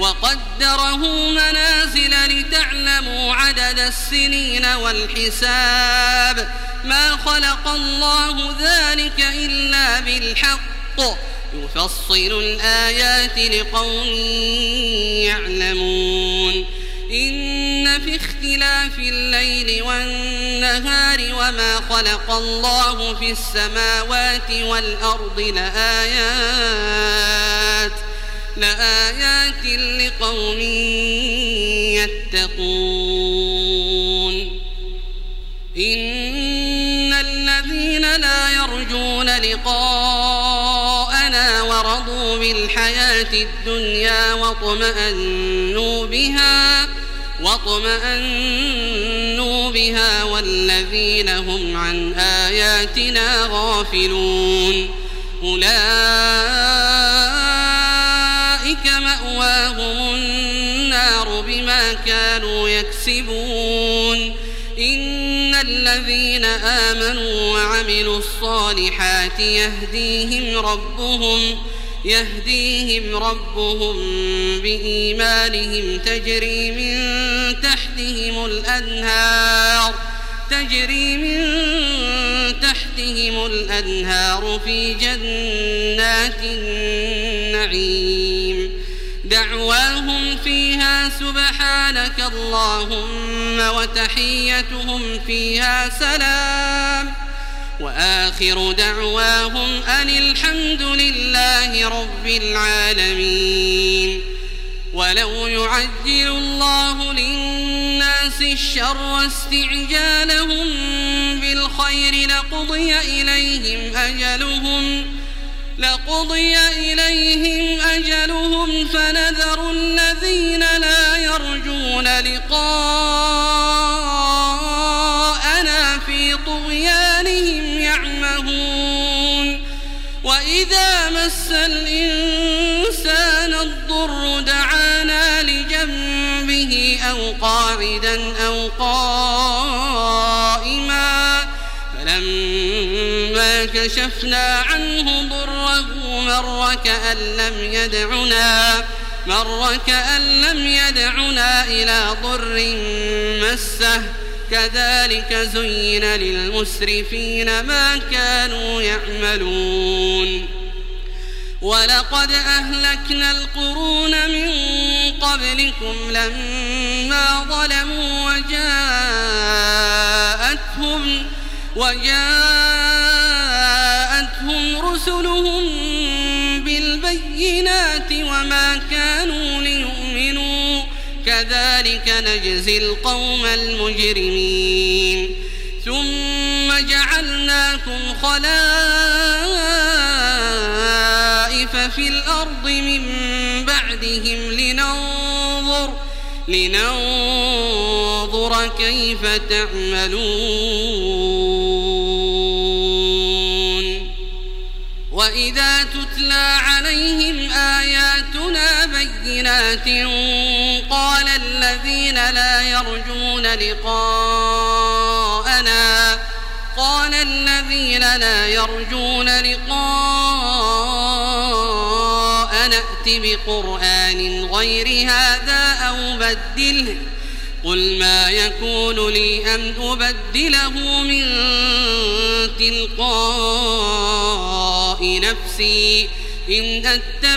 وقدره منازل لتعلموا عدد السنين والحساب. ما خلق الله ذلك إلا بالحق. يفصل الآيات لقوم يعلمون. إن في اختلاف الليل والنهار وما خلق الله في السماوات والأرض لآيات. لآيات لقوم يتقون. إن الذين لا يرجون لقاءنا ورضوا بالحياة الدنيا واطمأنوا بها واطمأنوا بها والذين هم عن آياتنا غافلون. أولئك كانوا يكسبون. إن الذين آمنوا وعملوا الصالحات يهديهم ربهم يهديهم ربهم بإيمانهم تجري من تحتهم الأنهار تجري من تحتهم الأنهار في جنات النعيم. دعواهم سبحانك اللهم وتحيتهم فيها سلام وآخر دعواهم أن الحمد لله رب العالمين ولو يعجل الله للناس الشر استعجالهم بالخير لقضي إليهم أجلهم لقضي إليهم أجلهم فنذر الذين لا يرجون لقاءنا في طغيانهم يعمهون. وإذا مس الإنسان الضر دعانا لجنبه أو قاعدا أو قائما. فلما كشفنا عنه مر كأن لم يدعنا مر كأن لم يدعنا إلى ضر مسه. كذلك زين للمسرفين ما كانوا يعملون. ولقد أهلكنا القرون من قبلكم لما ظلموا وجاءتهم وجاءتهم رسلهم بالبينات وما كانوا ليؤمنوا. كذلك نجزي القوم المجرمين. ثم جعلناكم خلائف في الأرض من بعدهم لننظر لننظر كيف تعملون. بينات قال الذين لا يرجون لقاءنا قال الذين لا يرجون لقاء نأت بقرآن غير هذا أو بدله. قل ما يكون لي أن أبدله من تلقاء نفسي. إن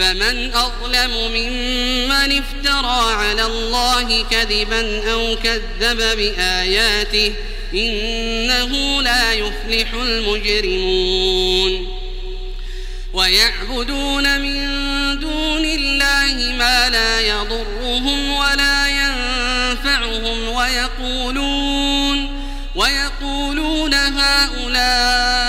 فمن أظلم ممن افترى على الله كذبا أو كذب بآياته إنه لا يفلح المجرمون. ويعبدون من دون الله ما لا يضرهم ولا ينفعهم ويقولون ويقولون هؤلاء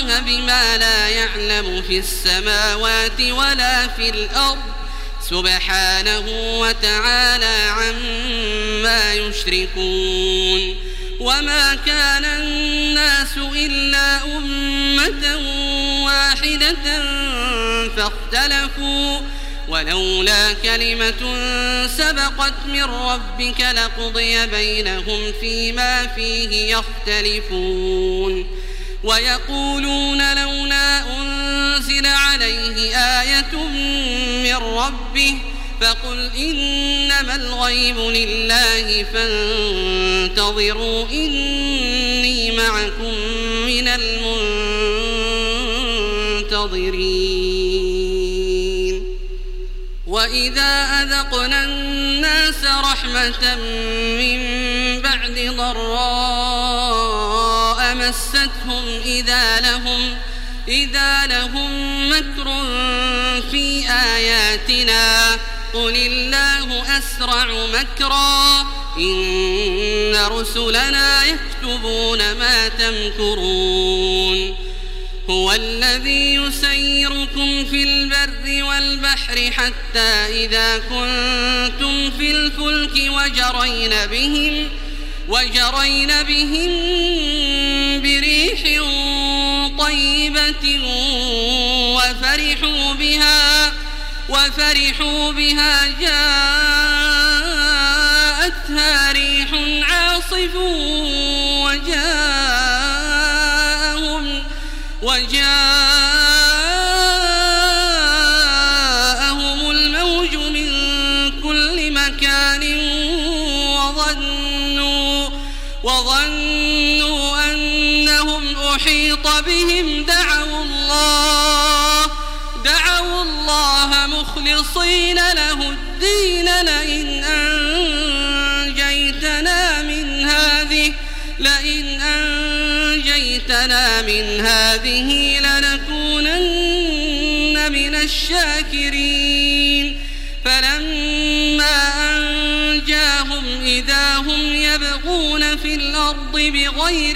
الله بما لا يعلم في السماوات ولا في الأرض سبحانه وتعالى عما يشركون وما كان الناس إلا أمة واحدة فاختلفوا ولولا كلمة سبقت من ربك لقضي بينهم فيما فيه يختلفون ويقولون لولا أنزل عليه آية من ربه فقل إنما الغيب لله فانتظروا إني معكم من المنتظرين. وإذا أذقنا الناس رحمة من بعد ضراء إذا لهم إذا لهم مكر في آياتنا قل الله أسرع مكرا إن رسلنا يكتبون ما تمكرون هو الذي يسيركم في البر والبحر حتى إذا كنتم في الفلك وجرين بهم وجرين بهم بريح طيبة وفرحوا بها وفرحوا بها. جاءتها ريح عاصف وجاءهم وجاءهم بهم دعوا الله دعوا الله مخلصين له الدين لئن أنجيتنا من هذه لئن أنجيتنا من هذه لنكونن من الشاكرين. فلما أنجاهم إذا هم يبغون في الأرض بغير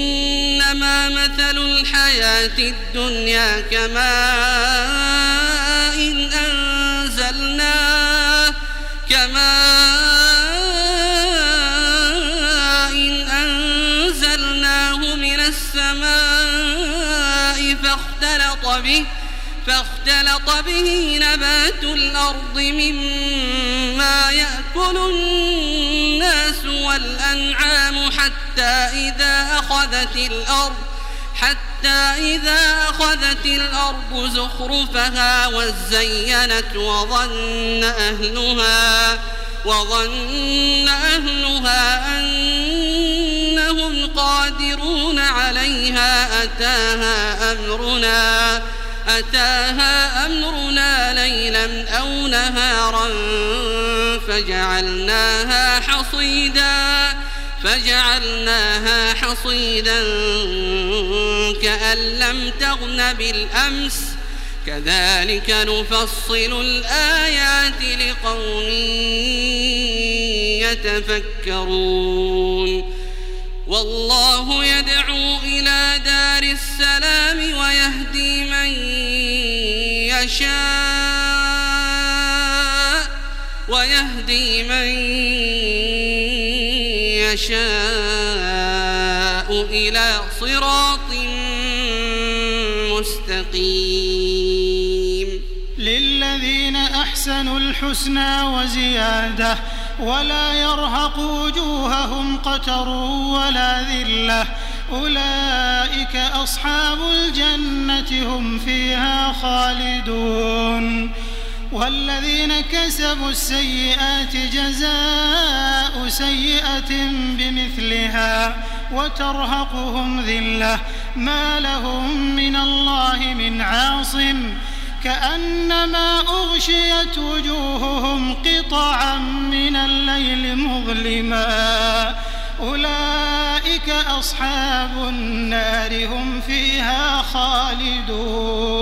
الحياة الدنيا كماء إن أنزلناه كماء إن أنزلناه من السماء فاختلط به فاختلط به نبات الأرض مما يأكل الناس والأنعام حتى إذا أخذت الأرض حتى إذا أخذت الأرض زخرفها وزينت وظن أهلها وظن أهلها أنهم قادرون عليها. أتاها أمرنا أتاها أمرنا ليلا أو نهارا فجعلناها حصيدا. فجعلناها حصيدا كأن لم تغن بالأمس. كذلك نفصل الآيات لقوم يتفكرون. والله يدعو إلى دار السلام ويهدي من يشاء ويهدي من يشاء إلى صراط مستقيم. للذين أحسنوا الحسنى وزيادة ولا يرهق وجوههم قتر ولا ذلة. أولئك أصحاب الجنة هم فيها خالدون. والذين كسبوا السيئات جزاء سيئة بمثلها وترهقهم ذلة ما لهم من الله من عاصم كأنما أغشيت وجوههم قطعا من الليل مظلما أولئك أصحاب النار هم فيها خالدون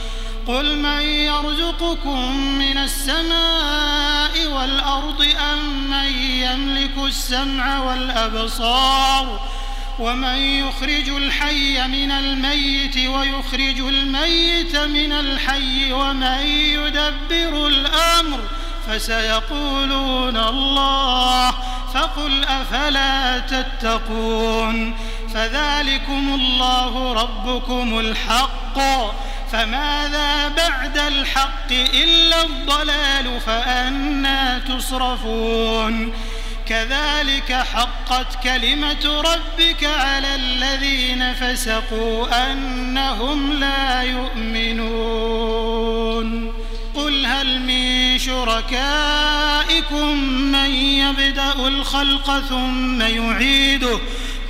قل من يرزقكم من السماء والأرض أم من يملك السمع والأبصار ومن يخرج الحي من الميت ويخرج الميت من الحي ومن يدبر الأمر فسيقولون الله فقل أفلا تتقون فذلكم الله ربكم الحق فماذا بعد الحق إلا الضلال فأنا تصرفون كذلك حقت كلمة ربك على الذين فسقوا أنهم لا يؤمنون قل هل من شركائكم من يبدأ الخلق ثم يعيده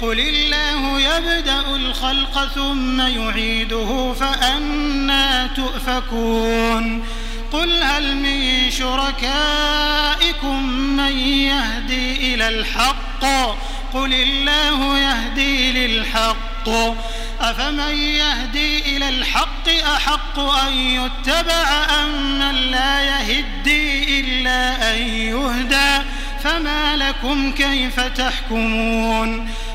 قل الله يبدأ الخلق ثم يعيده فأنا تؤفكون قل هل من شركائكم من يهدي إلى الحق؟ قل الله يهدي للحق. أفمن يهدي إلى الحق أحق أن يتبع أم من لا يهدي إلا أن يهدى؟ فما لكم كيف تحكمون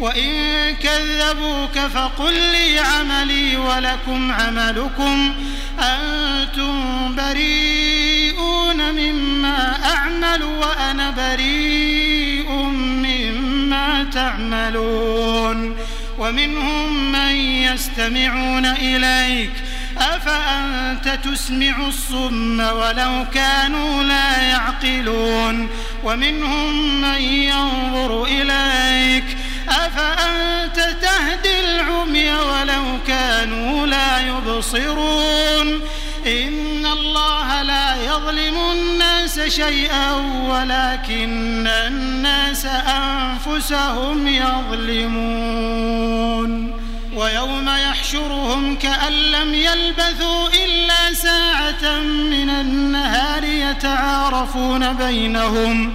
وإن كذبوك فقل لي عملي ولكم عملكم. أنتم بريئون مما أعمل وأنا بريء مما تعملون. ومنهم من يستمعون إليك. أفأنت تسمع الصم ولو كانوا لا يعقلون؟ ومنهم من ينظر إليك. أفأنت تهدي العمي ولو كانوا لا يبصرون؟ إن الله لا يظلم الناس شيئا ولكن الناس أنفسهم يظلمون. ويوم يحشرهم كأن لم يلبثوا إلا ساعة من النهار يتعارفون بينهم.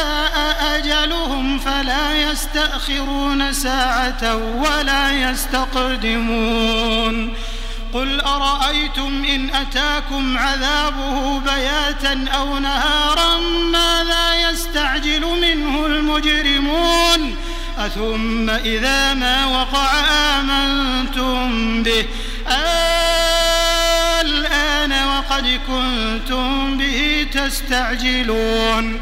أجلهم فلا يستأخرون ساعة ولا يستقدمون. قل أرأيتم إن أتاكم عذابه بياتا أو نهارا ماذا يستعجل منه المجرمون؟ أثم إذا ما وقع آمنتم به؟ الآن وقد كنتم به تستعجلون.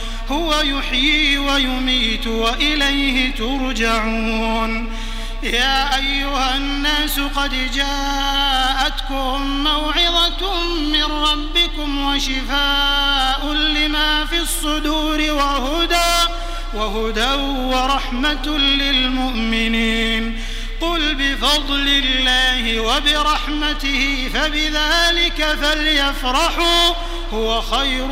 هو يحيي ويميت وإليه ترجعون. يا أيها الناس قد جاءتكم موعظة من ربكم وشفاء لما في الصدور وهدى وهدى ورحمة للمؤمنين. قل بفضل الله وبرحمته فبذلك فليفرحوا هو خير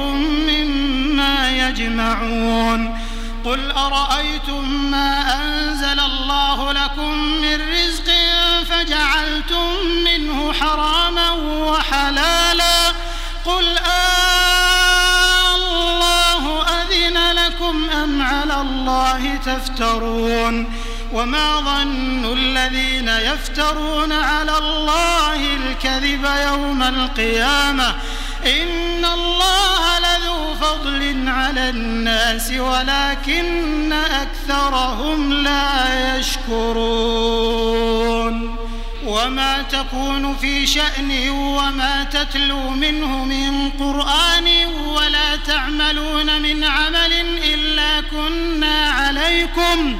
مما يجمعون. قل أرأيتم ما أنزل الله لكم من رزق فجعلتم منه حراما وحلالا؟ قل آه الله أذن لكم أم على الله تفترون؟ وما ظن الذين يفترون على الله الكذب يوم القيامة إن الله لذو فضل على الناس ولكن أكثرهم لا يشكرون وما تكون في شأن وما تتلو منه من قرآن ولا تعملون من عمل إلا كنا عليكم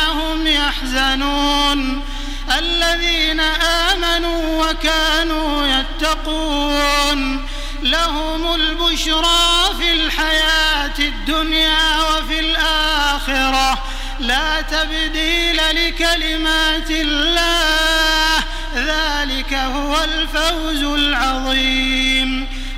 يحزنون الذين آمنوا وكانوا يتقون لهم البشرى في الحياة الدنيا وفي الآخرة. لا تبديل لكلمات الله ذلك هو الفوز العظيم.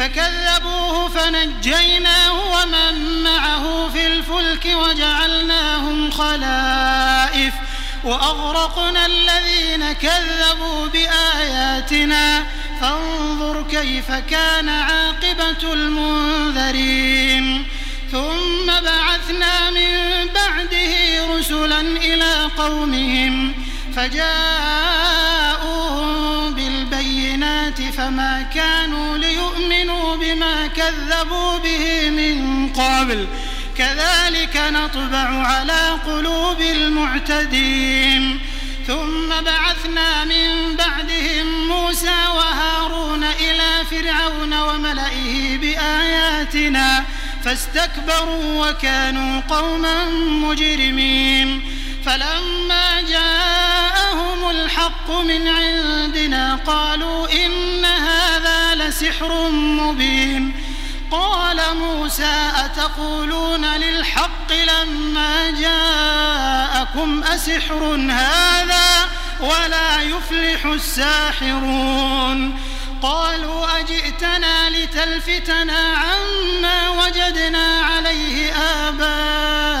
فكذبوه فنجيناه ومن معه في الفلك وجعلناهم خلائف وأغرقنا الذين كذبوا بآياتنا. فانظر كيف كان عاقبة المنذرين. ثم بعثنا من بعده رسلا إلى قومهم فجاءوهم فما كانوا ليؤمنوا بما كذبوا به من قبل. كذلك نطبع على قلوب المعتدين. ثم بعثنا من بعدهم موسى وهارون إلى فرعون وملئه بآياتنا فاستكبروا وكانوا قوما مجرمين. فلما جاءهم الحق من عندنا قالوا إن هذا لسحر مبين. قال موسى أتقولون للحق لما جاءكم أسحر هذا ولا يفلح الساحرون. قالوا أجئتنا لتلفتنا عما وجدنا عليه آباءنا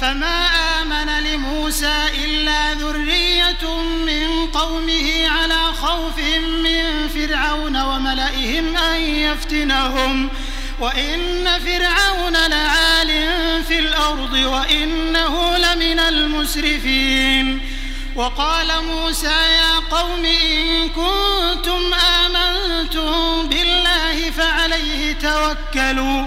فما آمن لموسى إلا ذرية من قومه على خوف من فرعون وملئهم أن يفتنهم. وإن فرعون لعال في الأرض وإنه لمن المسرفين. وقال موسى يا قوم إن كنتم آمنتم بالله فعليه توكلوا.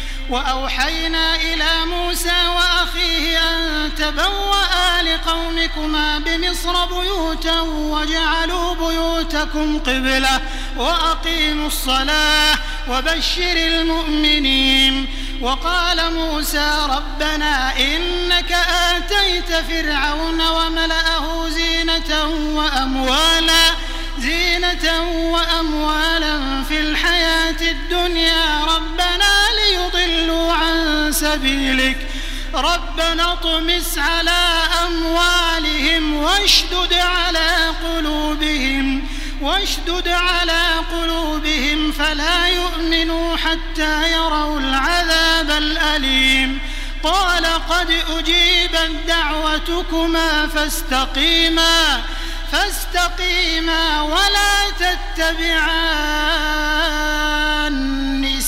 وأوحينا إلى موسى وأخيه أن تبوأ لقومكما بمصر بيوتا وجعلوا بيوتكم قبلة وأقيموا الصلاة وبشر المؤمنين. وقال موسى ربنا إنك آتيت فرعون وملأه زينة وأموالا زينة وأموالا في الحياة الدنيا. ربنا ليضلوا عن سبيلك. ربنا اطمس على أموالهم واشدد على قلوبهم واشدد على قلوبهم فلا يؤمنوا حتى يروا العذاب الأليم. قال قد أجيبت دعوتكما فاستقيما فاستقيما ولا تتبعان.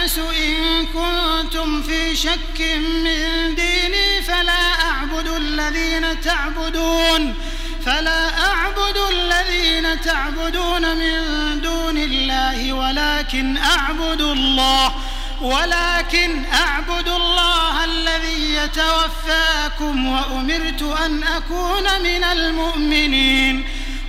الناس إن كنتم في شك من ديني فلا أعبد الذين تعبدون فلا أعبد الذين تعبدون من دون الله ولكن أعبد الله ولكن أعبد الله الذي يتوفاكم وأمرت أن أكون من المؤمنين.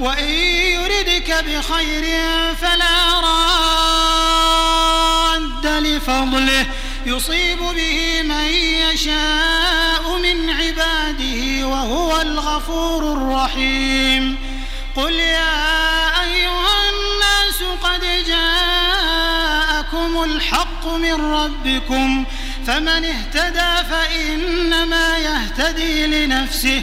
وإن يردك بخير فلا راد لفضله. يصيب به من يشاء من عباده وهو الغفور الرحيم. قل يا أيها الناس قد جاءكم الحق من ربكم. فمن اهتدى فإنما يهتدي لنفسه.